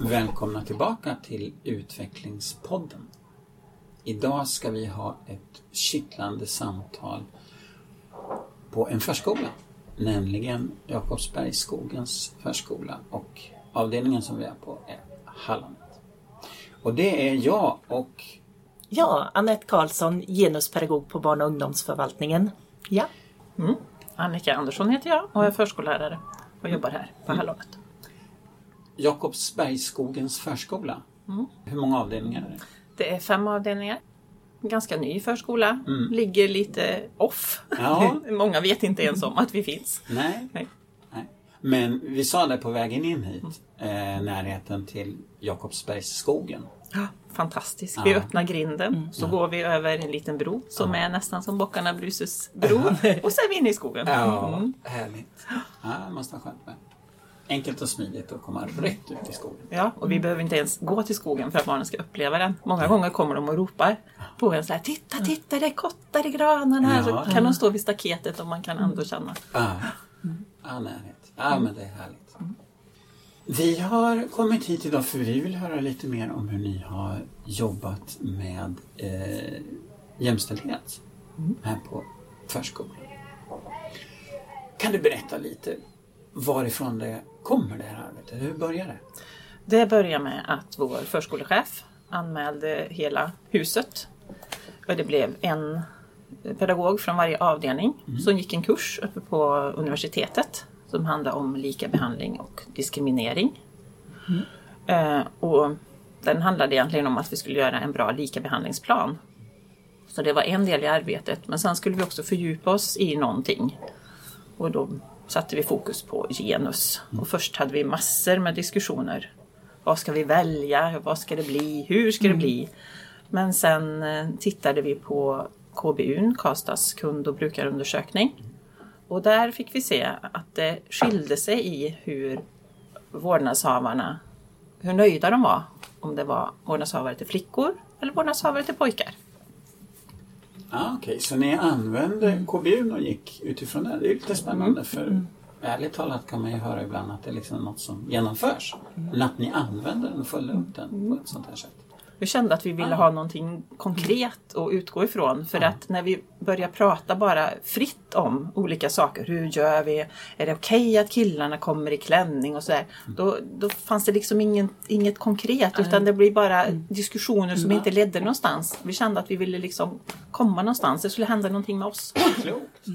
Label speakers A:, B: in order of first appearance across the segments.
A: Välkomna tillbaka till Utvecklingspodden. Idag ska vi ha ett kittlande samtal på en förskola, nämligen Jakobsbergsskogens förskola och avdelningen som vi är på är Hallandet. Och det är jag och
B: Ja, Annette Karlsson, genuspedagog på barn och ungdomsförvaltningen. Ja.
C: Mm. Annika Andersson heter jag och är förskollärare och jobbar här på Hallandet.
A: Jakobsbergsskogens förskola. Hur många avdelningar är det?
C: Det är fem avdelningar. Ganska ny förskola. Ligger lite off.
A: Ja.
C: Många vet inte ens om att vi finns.
A: Nej.
C: Nej.
A: Nej. Men vi sa det på vägen in hit, eh, närheten till Jakobsbergsskogen.
C: Ja, fantastiskt. Vi öppnar grinden så går vi över en liten bro som är nästan som Bockarna Bruses bro. och så är vi inne i skogen.
A: Ja,
C: Mm.
A: härligt. Ja, måste vara skönt med. Enkelt och smidigt att komma rätt ut i skogen.
C: Ja, och vi behöver inte ens gå till skogen för att barnen ska uppleva den. Många gånger kommer de och ropar på en så här Titta, titta, det är kottar i granarna.
A: Ja.
C: Så kan de stå vid staketet och man kan ändå känna.
A: Ja, ja närhet. Ja, men det är härligt. Vi har kommit hit idag för vi vill höra lite mer om hur ni har jobbat med eh, jämställdhet här på förskolan. Kan du berätta lite varifrån det kommer det här arbetet? Hur börjar det?
C: Det börjar med att vår förskolechef anmälde hela huset. Och det blev en pedagog från varje avdelning som gick en kurs uppe på universitetet som handlade om lika behandling och diskriminering. Eh, och den handlade egentligen om att vi skulle göra en bra likabehandlingsplan. Så det var en del i arbetet. Men sen skulle vi också fördjupa oss i någonting. Och då satte vi fokus på genus. Och först hade vi massor med diskussioner. Vad ska vi välja? Vad ska det bli? Hur ska det bli? Men sen eh, tittade vi på KBUn, Karlstads kund och brukarundersökning. Och där fick vi se att det skilde sig i hur vårdnadshavarna, hur nöjda de var. Om det var vårdnadshavare till flickor eller vårdnadshavare till pojkar.
A: Ah, Okej, så ni använde KBU och gick utifrån det. Det är lite spännande för ärligt talat kan man ju höra ibland att det är liksom något som genomförs. Men att ni använder den och följer upp den på ett sånt här sätt.
C: Vi kände att vi ville ha någonting konkret att utgå ifrån. För att när vi börjar prata bara fritt om olika saker. Hur gör vi? Är det okej att killarna kommer i klänning och sådär. Då, då fanns det liksom ingen, inget konkret. Utan det blir bara diskussioner som inte ledde någonstans. Vi kände att vi ville liksom komma någonstans. Det skulle hända någonting med oss.
A: Klokt!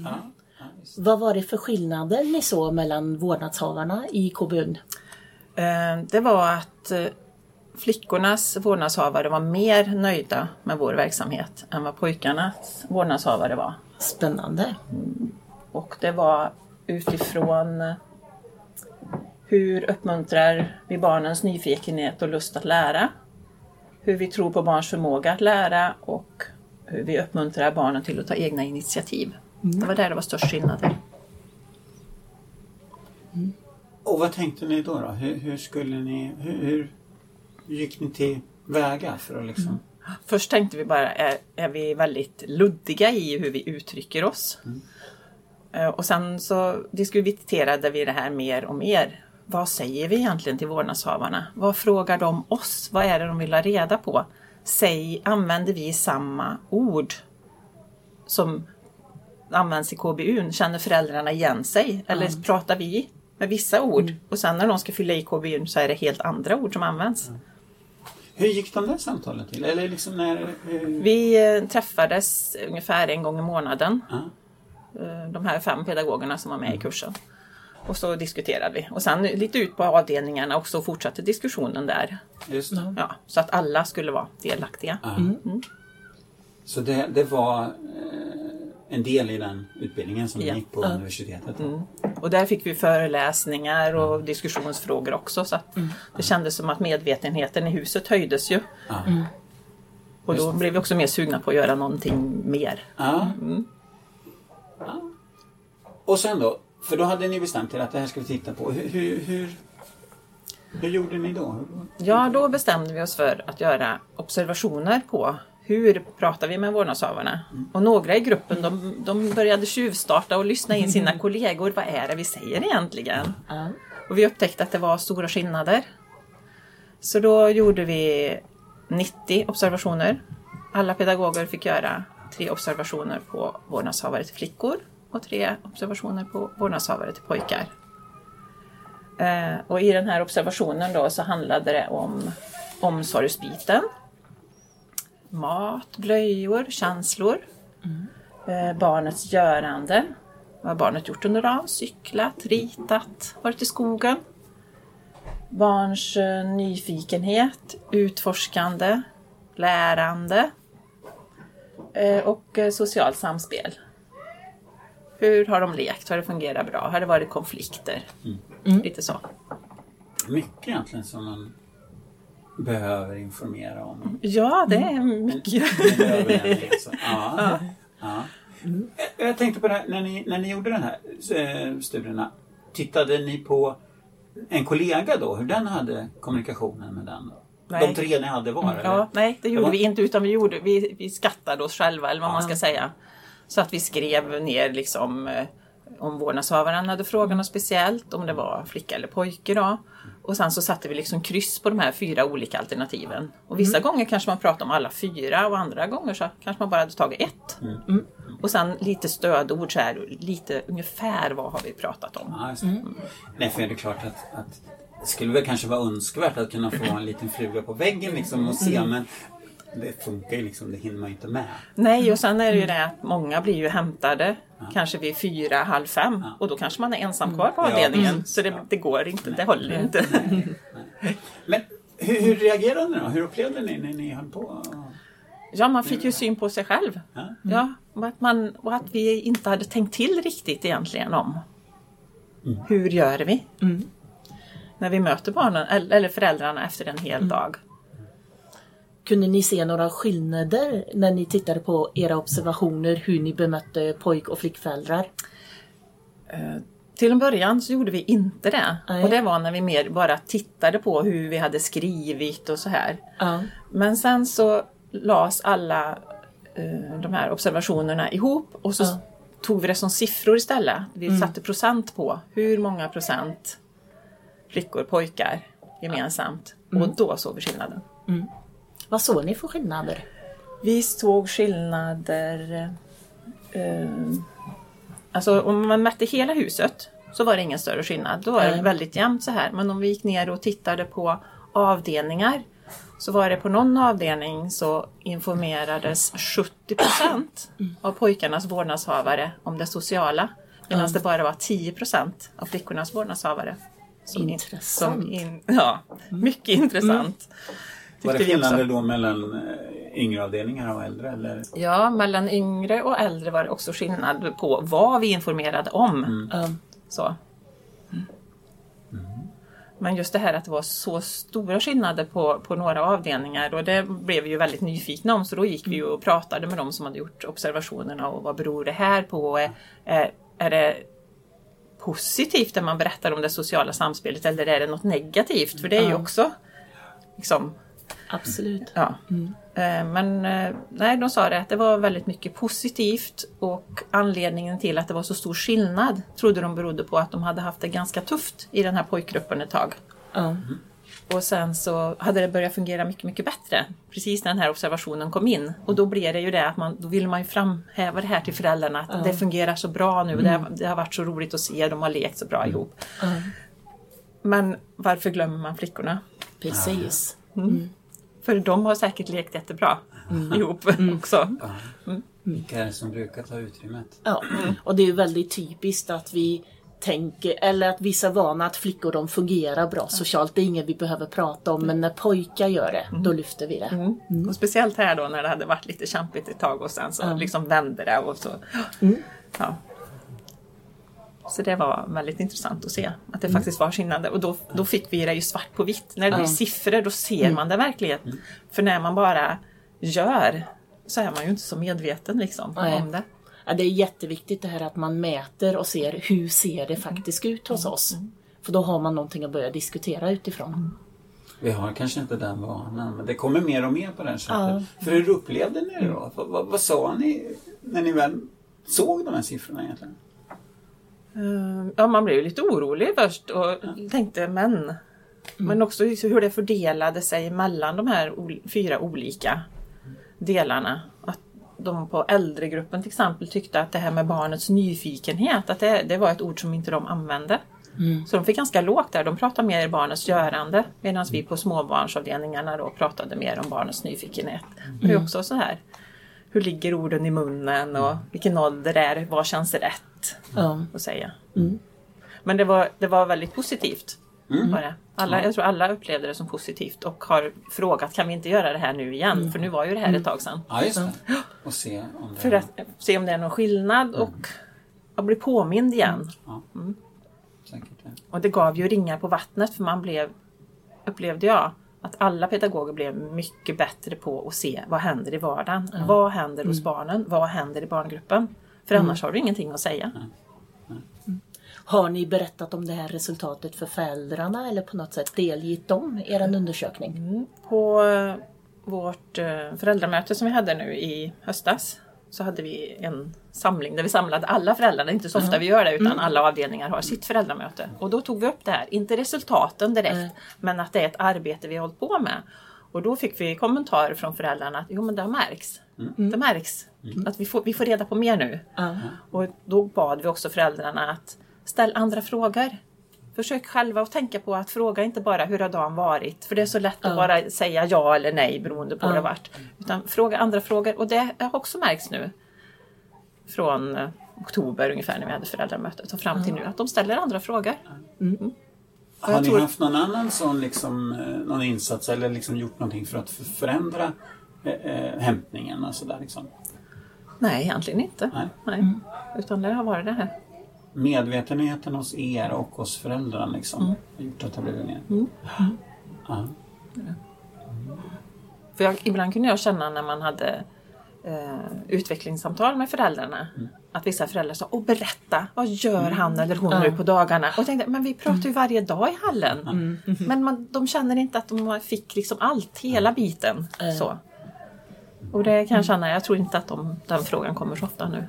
A: Just.
B: Vad var det för skillnader ni såg mellan vårdnadshavarna i KBUn?
C: Eh, Det var att eh, flickornas vårdnadshavare var mer nöjda med vår verksamhet än vad pojkarnas vårdnadshavare var.
B: Spännande.
C: Och det var utifrån hur uppmuntrar vi barnens nyfikenhet och lust att lära? Hur vi tror på barns förmåga att lära och hur vi uppmuntrar barnen till att ta egna initiativ. Det var där det var störst skillnader.
A: Och vad tänkte ni då? då? Hur, hur skulle ni... Hur, hur gick ni till väga för att liksom...
C: Först tänkte vi bara, är, är vi väldigt luddiga i hur vi uttrycker oss? Eh, Och sen så diskuterade vi det här mer och mer. Vad säger vi egentligen till vårdnadshavarna? Vad frågar de oss? Vad är det de vill ha reda på? Säg, använder vi samma ord som används i KBU? Känner föräldrarna igen sig? Eller pratar vi med vissa ord och sen när de ska fylla i KBU så är det helt andra ord som används?
A: Hur gick de där samtalen till? Eller liksom när... Hur...
C: Vi eh, träffades ungefär en gång i månaden.
A: Ja.
C: eh, De här fem pedagogerna som var med i kursen. Och så diskuterade vi. Och sen lite ut på avdelningarna och så fortsatte diskussionen där.
A: Just det.
C: Ja, så att alla skulle vara delaktiga.
A: Ja. Så det, det var eh, en del i den utbildningen som
C: Ja.
A: gick på universitetet?
C: Och där fick vi föreläsningar och diskussionsfrågor också. Så att det kändes som att medvetenheten i huset höjdes ju.
A: Ja.
C: Och då blev vi också mer sugna på att göra någonting mer.
A: Ja. Och sen då? För då hade ni bestämt er att det här ska vi titta på. Hur, hur, hur, hur gjorde ni då?
C: Ja, då bestämde vi oss för att göra observationer på hur pratar vi med vårdnadshavarna? Och några i gruppen de, de började tjuvstarta och lyssna in sina kollegor. Vad är det vi säger egentligen?
B: Ja.
C: Och vi upptäckte att det var stora skillnader. Så då gjorde vi 90 observationer. Alla pedagoger fick göra tre observationer på vårdnadshavare till flickor och tre observationer på vårdnadshavare till pojkar. Eh, och i den här observationen då så handlade det om omsorgsbiten. Mat, blöjor, känslor. Eh, barnets görande. Vad har barnet gjort under dagen? Cyklat, ritat, varit i skogen. Barns eh, nyfikenhet, utforskande, lärande eh, och socialt samspel. Hur har de lekt? Har det fungerat bra? Har det varit konflikter? Lite så.
A: Mycket egentligen som man behöver informera om.
C: Ja, det är mycket.
A: Det den liksom. ja. Ja. Jag- Jag tänkte på det här, när ni, när ni gjorde den här eh, studierna. Tittade ni på en kollega då, hur den hade kommunikationen med den? Då?
C: Nej.
A: De tre ni hade var? eller?
C: Ja, nej, det gjorde
A: var-
C: vi inte utan vi, gjorde, vi, vi skattade oss själva eller vad man
A: Ja.
C: ska säga. Så att vi skrev ner liksom eh, om vårdnadshavaren hade frågat något speciellt, om det var flicka eller pojke då. Och sen så satte vi liksom kryss på de här fyra olika alternativen. Och vissa gånger kanske man pratade om alla fyra och andra gånger så kanske man bara hade tagit ett. Mm. Och sen lite stödord så här, lite ungefär vad har vi pratat om.
A: Det. Nej, för det är klart att, att det skulle väl kanske vara önskvärt att kunna få en liten fluga på väggen liksom och se men det funkar ju liksom, det hinner man ju inte med.
C: Nej, och sen är det ju det att många blir ju hämtade kanske vid fyra, halv fem och då kanske man är ensam kvar på
A: Ja,
C: avdelningen.
A: precis.
C: Så det, det går inte, det håller inte.
A: Men hur, hur reagerade ni då? Hur upplevde ni när ni höll på?
C: Ja, man fick ju syn på sig själv.
A: Ja.
C: Ja, och att, man, och att vi inte hade tänkt till riktigt egentligen om hur gör vi? När vi möter barnen eller eller föräldrarna efter en hel dag.
B: Kunde ni se några skillnader när ni tittade på era observationer hur ni bemötte pojk och flickföräldrar?
C: Till en början så gjorde vi inte det.
B: Nej.
C: Och det var när vi mer bara tittade på hur vi hade skrivit och så här.
B: Ja.
C: Men sen så lades alla eh, de här observationerna ihop och så
B: Ja.
C: tog vi det som siffror istället. Vi satte procent på hur många procent flickor pojkar gemensamt. Och då såg vi skillnaden.
B: Vad såg ni för skillnader?
C: Vi såg skillnader... Eh, alltså om man mätte hela huset så var det ingen större skillnad. Då var det väldigt jämnt så här. Men om vi gick ner och tittade på avdelningar så var det på någon avdelning så informerades 70 procent av pojkarnas vårdnadshavare om det sociala. Medan det bara var 10 procent av flickornas vårdnadshavare. Som in-
B: Intressant.
C: Som in, ja, mycket intressant.
A: Var det skillnader då mellan eh, yngre avdelningar och äldre? Eller?
C: Ja, mellan yngre och äldre var det också skillnad på vad vi informerade om.
B: Ja.
C: Så. Men just det här att det var så stora skillnader på, på några avdelningar och det blev vi ju väldigt nyfikna om så då gick vi ju och pratade med de som hade gjort observationerna och vad beror det här på? Är, är, är det positivt när man berättar om det sociala samspelet eller är det något negativt? För det är ju också liksom,
B: Absolut.
C: Ja. Eh, Men eh, nej, de sa det att det var väldigt mycket positivt och anledningen till att det var så stor skillnad trodde de berodde på att de hade haft det ganska tufft i den här pojkgruppen ett tag.
B: Ja.
C: Och sen så hade det börjat fungera mycket, mycket bättre precis när den här observationen kom in. Och då blev det ju det att man, då vill man ju framhäva det här till föräldrarna att det fungerar så bra nu. Det, har, det har varit så roligt att se, de har lekt så bra ihop.
B: Ja.
C: Men varför glömmer man flickorna?
B: Precis.
C: För de har säkert lekt jättebra ihop också.
A: Vilka är det som brukar ta utrymmet?
B: Ja. Och det är väldigt typiskt att vi tänker, eller att vissa vana att flickor de fungerar bra socialt. Det är inget vi behöver prata om, men när pojkar gör det, då lyfter vi det.
C: Och speciellt här då när det hade varit lite kämpigt ett tag och sen så liksom vände det och så. Ja. Så det var väldigt intressant att se att det faktiskt var skillnader och då, då fick vi det ju svart på vitt. När det blir
B: Ja.
C: siffror då ser man det verkligen. För när man bara gör så är man ju inte så medveten liksom
B: Nej.
C: om det.
B: Ja, det är jätteviktigt det här att man mäter och ser hur ser det faktiskt ut hos oss. För då har man någonting att börja diskutera utifrån.
A: Vi har kanske inte den vanan, men det kommer mer och mer på här sättet. För hur upplevde ni det då? Vad, vad, vad sa ni när ni väl såg de här siffrorna egentligen?
C: Eh, Ja, man blev lite orolig först och tänkte men. Men också liksom hur det fördelade sig mellan de här fyra olika delarna. Att de på äldregruppen till exempel tyckte att det här med barnets nyfikenhet, att det, det var ett ord som inte de använde. Så de fick ganska lågt där, de pratade mer barnets görande medan vi på småbarnsavdelningarna då pratade mer om barnets nyfikenhet. Och det är också så här, hur ligger orden i munnen och vilken ålder är vad känns rätt
B: Ja.
C: att säga. Men det var, det var väldigt positivt. Det. Alla, jag tror alla upplevde det som positivt och har frågat kan vi inte göra det här nu igen? För nu var ju det här ett tag sedan.
A: Ja, just det. Och se om det...
C: För att se om det är någon skillnad och att bli påmind igen.
A: Säkert, ja.
C: Och det gav ju ringar på vattnet för man blev, upplevde jag, att alla pedagoger blev mycket bättre på att se vad händer i vardagen. Vad händer hos barnen? Vad händer i barngruppen? För annars har du ingenting att säga.
B: Har ni berättat om det här resultatet för föräldrarna eller på något sätt delgett dem er undersökning?
C: På eh, vårt eh, föräldramöte som vi hade nu i höstas så hade vi en samling där vi samlade alla föräldrar. Det är inte så ofta vi gör det utan alla avdelningar har sitt föräldramöte. Och då tog vi upp det här, inte resultaten direkt, men att det är ett arbete vi har hållit på med. Och då fick vi kommentarer från föräldrarna att jo men det märks. Det märks. Att vi får, vi får reda på mer nu. Och då bad vi också föräldrarna att ställ andra frågor. Försök själva att tänka på att fråga inte bara hur har dagen varit? För det är så lätt att bara säga ja eller nej beroende på hur det har varit. Utan fråga andra frågor och det har också märkts nu. Från eh, oktober ungefär när vi hade föräldramötet och fram till nu att de ställer andra frågor.
A: Har
C: jag
A: ni
C: tror-
A: haft någon annan sån liksom, eh, någon insats eller liksom gjort någonting för att förändra eh, eh, hämtningen och sådär liksom?
C: Nej, egentligen inte.
A: Nej.
C: Nej. Utan det har varit det här.
A: Medvetenheten hos er och hos föräldrarna liksom
C: Mm.
A: har gjort att det har blivit mer? Ja.
C: För jag, ibland kunde jag känna när man hade eh, utvecklingssamtal med föräldrarna att vissa föräldrar sa Åh berätta, vad gör han eller hon nu på dagarna? Och jag tänkte, men vi pratar ju varje dag i hallen. Men man, de känner inte att de fick liksom allt, hela biten. Så. Och det kan jag känna, jag tror inte att de, den frågan kommer så ofta nu.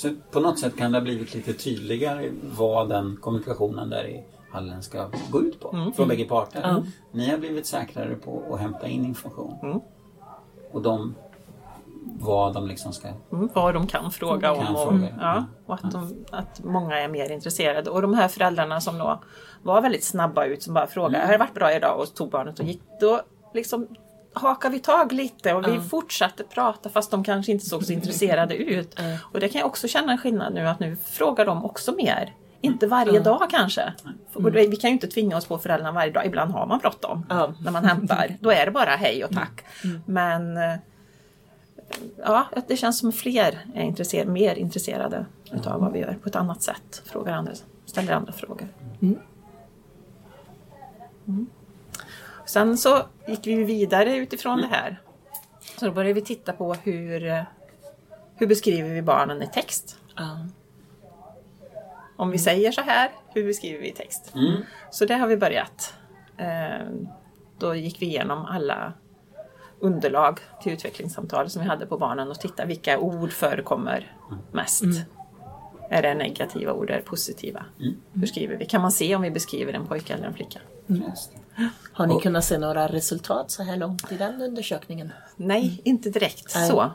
A: Så på något sätt kan det ha blivit lite tydligare vad den kommunikationen där i hallen ska gå ut på
C: Mm.
A: från bägge parter. Ni har blivit säkrare på att hämta in information.
C: Mm.
A: Och de, vad de liksom ska...
C: Mm, vad de kan fråga om.
A: Kan
C: och,
A: fråga,
C: ja, och att, de, att många är mer intresserade. Och de här föräldrarna som då var väldigt snabba ut som bara frågade, har det varit bra idag? Och tog barnet och gick. Då liksom hakar vi tag lite och vi fortsatte prata fast de kanske inte såg så intresserade ut. Och det kan jag också känna en skillnad nu att nu frågar de också mer. Inte varje dag kanske. Det, vi kan ju inte tvinga oss på föräldrarna varje dag. Ibland har man bråttom
B: Ja.
C: när man hämtar. Då är det bara hej och tack. Men eh, ja, det känns som fler är intresser mer intresserade utav vad vi gör på ett annat sätt. Frågar andra, ställer andra frågor. Mm. Sen så gick vi vidare utifrån det här. Så då började vi titta på hur, hur beskriver vi barnen i text.
B: Ja.
C: Om vi säger så här, hur beskriver vi i text? Så det har vi börjat. Eh, Då gick vi igenom alla underlag till utvecklingssamtal som vi hade på barnen och titta vilka ord förekommer mest. Är det negativa ord, är det positiva? Hur skriver vi? Kan man se om vi beskriver en pojke eller en flicka?
B: Har ni kunnat se några resultat så här långt i den undersökningen?
C: Nej, inte direkt
B: Nej.
C: så.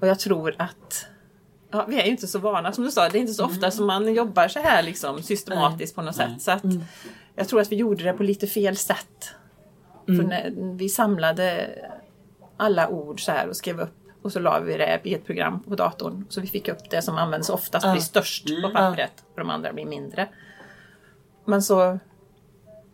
C: Och jag tror att ja, vi är ju inte så vana, som du sa, det är inte så ofta som man jobbar så här liksom, systematiskt på något sätt. Så att Jag tror att vi gjorde det på lite fel sätt. För när vi samlade alla ord så här och skrev upp och så la vi det i ett program på datorn. Så vi fick upp det som används oftast, blir störst på pappret och de andra blir mindre. Men så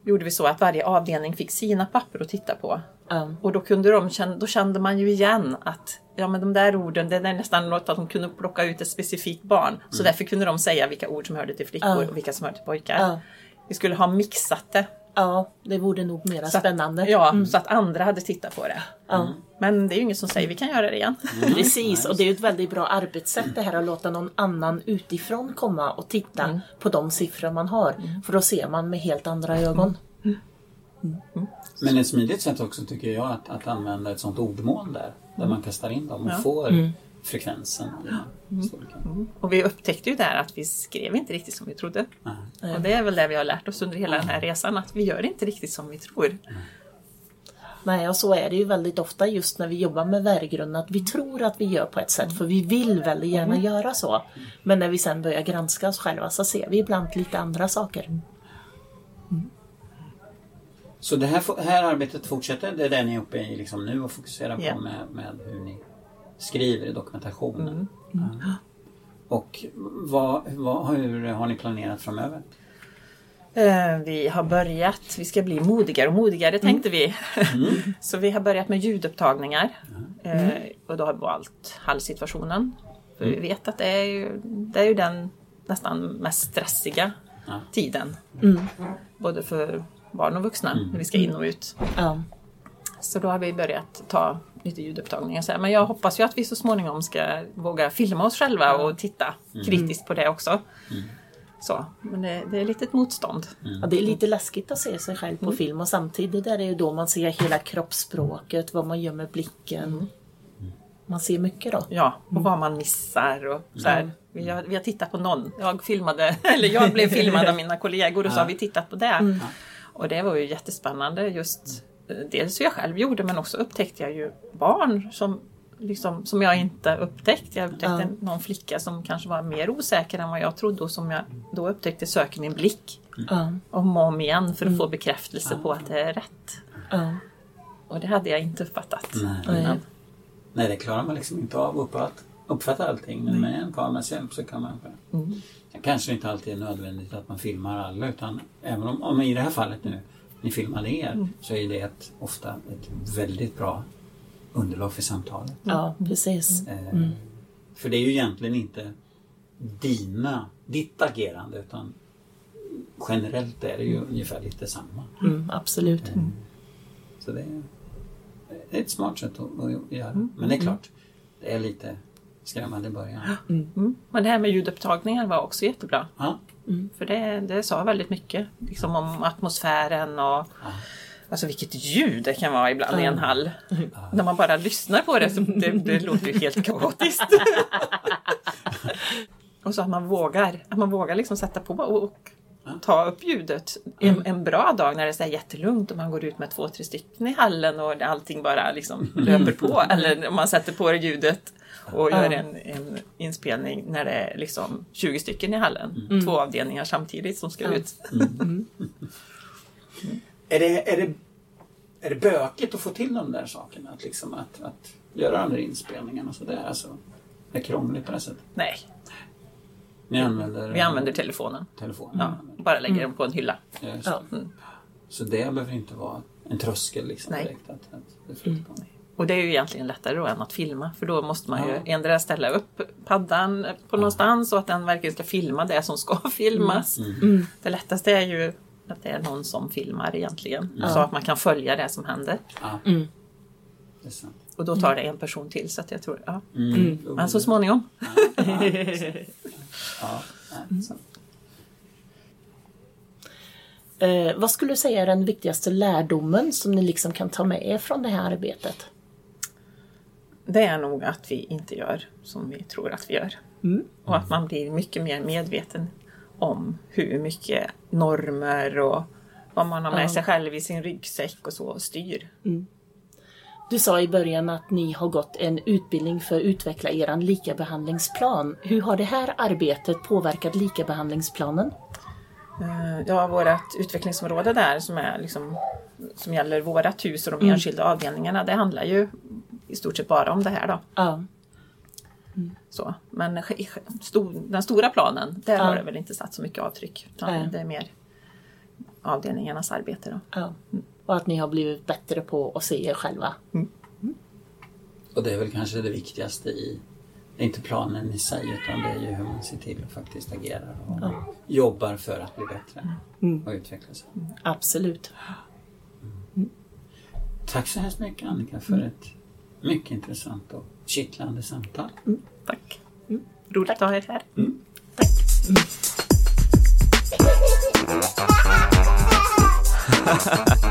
C: gjorde vi så att varje avdelning fick sina papper att titta på.
B: Ja.
C: Och då, kunde de, då kände man ju igen att ja, men de där orden, det är nästan något att de kunde plocka ut ett specifikt barn. Så därför kunde de säga vilka ord som hörde till flickor och vilka som hörde till pojkar. Vi skulle ha mixat det.
B: Ja, det vore nog mera
C: Så att-
B: spännande.
C: Ja, så att andra hade tittat på det.
B: Ja.
C: Men det är ju ingen som säger vi kan göra det igen.
B: Precis, och det är ju ett väldigt bra arbetssätt det här att låta någon annan utifrån komma och titta på de siffror man har. För då ser man med helt andra ögon.
A: Men ett smidigt sätt också tycker jag att, att använda ett sånt ordmål där. Där man kastar in dem och
C: Ja.
A: får frekvensen. i storleken.
C: Och vi upptäckte ju där att vi skrev inte riktigt som vi trodde. Och det är väl det vi har lärt oss under hela den här resan, att vi gör inte riktigt som vi tror.
B: Nej, och så är det ju väldigt ofta just när vi jobbar med värdegrund att vi tror att vi gör på ett sätt för vi vill väldigt gärna göra så. Men när vi sen börjar granska oss själva så ser vi ibland lite andra saker.
A: Så det här, här arbetet fortsätter, det är det ni är uppe i liksom nu och fokuserar på med, med hur ni skriver i dokumentationen. Ja. Och vad, vad, hur har ni planerat framöver?
C: Eh, Vi har börjat, vi ska bli modigare och modigare tänkte vi. Så vi har börjat med ljudupptagningar. Eh, Och då har vi valt hallsituationen. För vi vet att det är ju, det är ju den nästan mest stressiga
A: Ja.
C: tiden. Både för barn och vuxna när vi ska in och ut.
B: Ja.
C: Så då har vi börjat ta lite ljudupptagningar. Så här, Men jag hoppas ju att vi så småningom ska våga filma oss själva och titta kritiskt på det också. Så, men det, det är lite ett motstånd.
B: Ja, det är lite läskigt att se sig själv på film och samtidigt är det ju då man ser hela kroppsspråket, vad man gör med blicken. Man ser mycket då.
C: Ja, och vad man missar och så här. Vi, har, vi har tittat på någon. Jag filmade, eller jag blev filmad av mina kollegor och så har vi tittat på det. Och det var ju jättespännande just dels hur jag själv gjorde men också upptäckte jag ju barn som, liksom, som jag inte upptäckt. Jag upptäckte
B: Ja.
C: någon flicka som kanske var mer osäker än vad jag trodde och som jag då upptäckte söker min blick
B: Ja.
C: om och om igen för att få bekräftelse på att det är rätt. Och det hade jag inte uppfattat.
A: Nej.
B: Nej.
A: Nej, det klarar man liksom inte av att uppfatta allting. Men med en kameras hjälp så kan man... Det kanske inte alltid är nödvändigt att man filmar alla utan även om, om i det här fallet nu ni filmade er så är det ett, ofta ett väldigt bra underlag för samtalet.
B: ja, precis.
A: Eh, För det är ju egentligen inte dina, ditt agerande utan generellt är det ju ungefär lite samma.
B: Mm, absolut.
A: Så det är, ett smart sätt att, att göra. Men det är klart, det är lite skrämmande i början.
C: Mm. Men det här med ljudupptagningar var också jättebra.
A: Ja,
C: För det, det sa väldigt mycket liksom om atmosfären och Alltså vilket ljud det kan vara ibland i en hall. När man bara lyssnar på det så det, det låter ju helt kaotiskt. och så att man vågar, att man vågar liksom sätta på och ta upp ljudet. En, en bra dag när det är så här jättelugnt och man går ut med två, tre stycken i hallen och allting bara liksom löper på. Eller om man sätter på ljudet och gör en, en inspelning när det är liksom 20 stycken i hallen. Två avdelningar samtidigt som ska ut.
A: Är det, är, det, är det bökigt att få till de där sakerna? Att, liksom att, att göra de där inspelningarna och sådär? Alltså, det är krångligt på det sättet.
C: Nej,
A: Ni använder,
C: vi använder telefonen.
A: telefonen?
C: Ja, bara lägger den på en hylla.
A: Ja, just
B: Ja.
A: det. Så det behöver inte vara en tröskel liksom
C: Nej.
A: direkt att, att på.
C: Och det är ju egentligen lättare då än att filma för då måste man ju endera ställa upp paddan på någonstans så att den verkligen ska filma det som ska filmas. Det lättaste är ju att det är någon som filmar egentligen så att man kan följa det som händer.
A: Ja. Det är sant.
C: Och då tar det en person till så att jag tror, ja.
A: Mm.
C: Men så småningom.
B: Eh, vad skulle du säga är den viktigaste lärdomen som ni liksom kan ta med er från det här arbetet?
C: Det är nog att vi inte gör som vi tror att vi gör. Och att man blir mycket mer medveten om hur mycket normer och vad man har med sig själv i sin ryggsäck och så styr.
B: Du sa i början att ni har gått en utbildning för att utveckla er likabehandlingsplan. Hur har det här arbetet påverkat likabehandlingsplanen?
C: Eh, Ja, vårt utvecklingsområde där som, är liksom, som gäller vårat hus och de enskilda avdelningarna, det handlar ju i stort sett bara om det här då.
B: Ja,
C: Så. Men den stora planen, där
B: Ja.
C: har det väl inte satt så mycket avtryck. Utan
B: Nej.
C: det är mer avdelningarnas arbete då.
B: ja. Och att ni har blivit bättre på att se er själva.
A: Och det är väl kanske det viktigaste i det är inte planen i sig utan det är ju hur man ser till att faktiskt agera och jobbar för att bli bättre och utveckla sig.
B: Absolut.
A: Tack så hemskt mycket Annika för ett mycket intressant och kittlande samtal.
C: Tack! Roligt att ha er här.
B: Tack.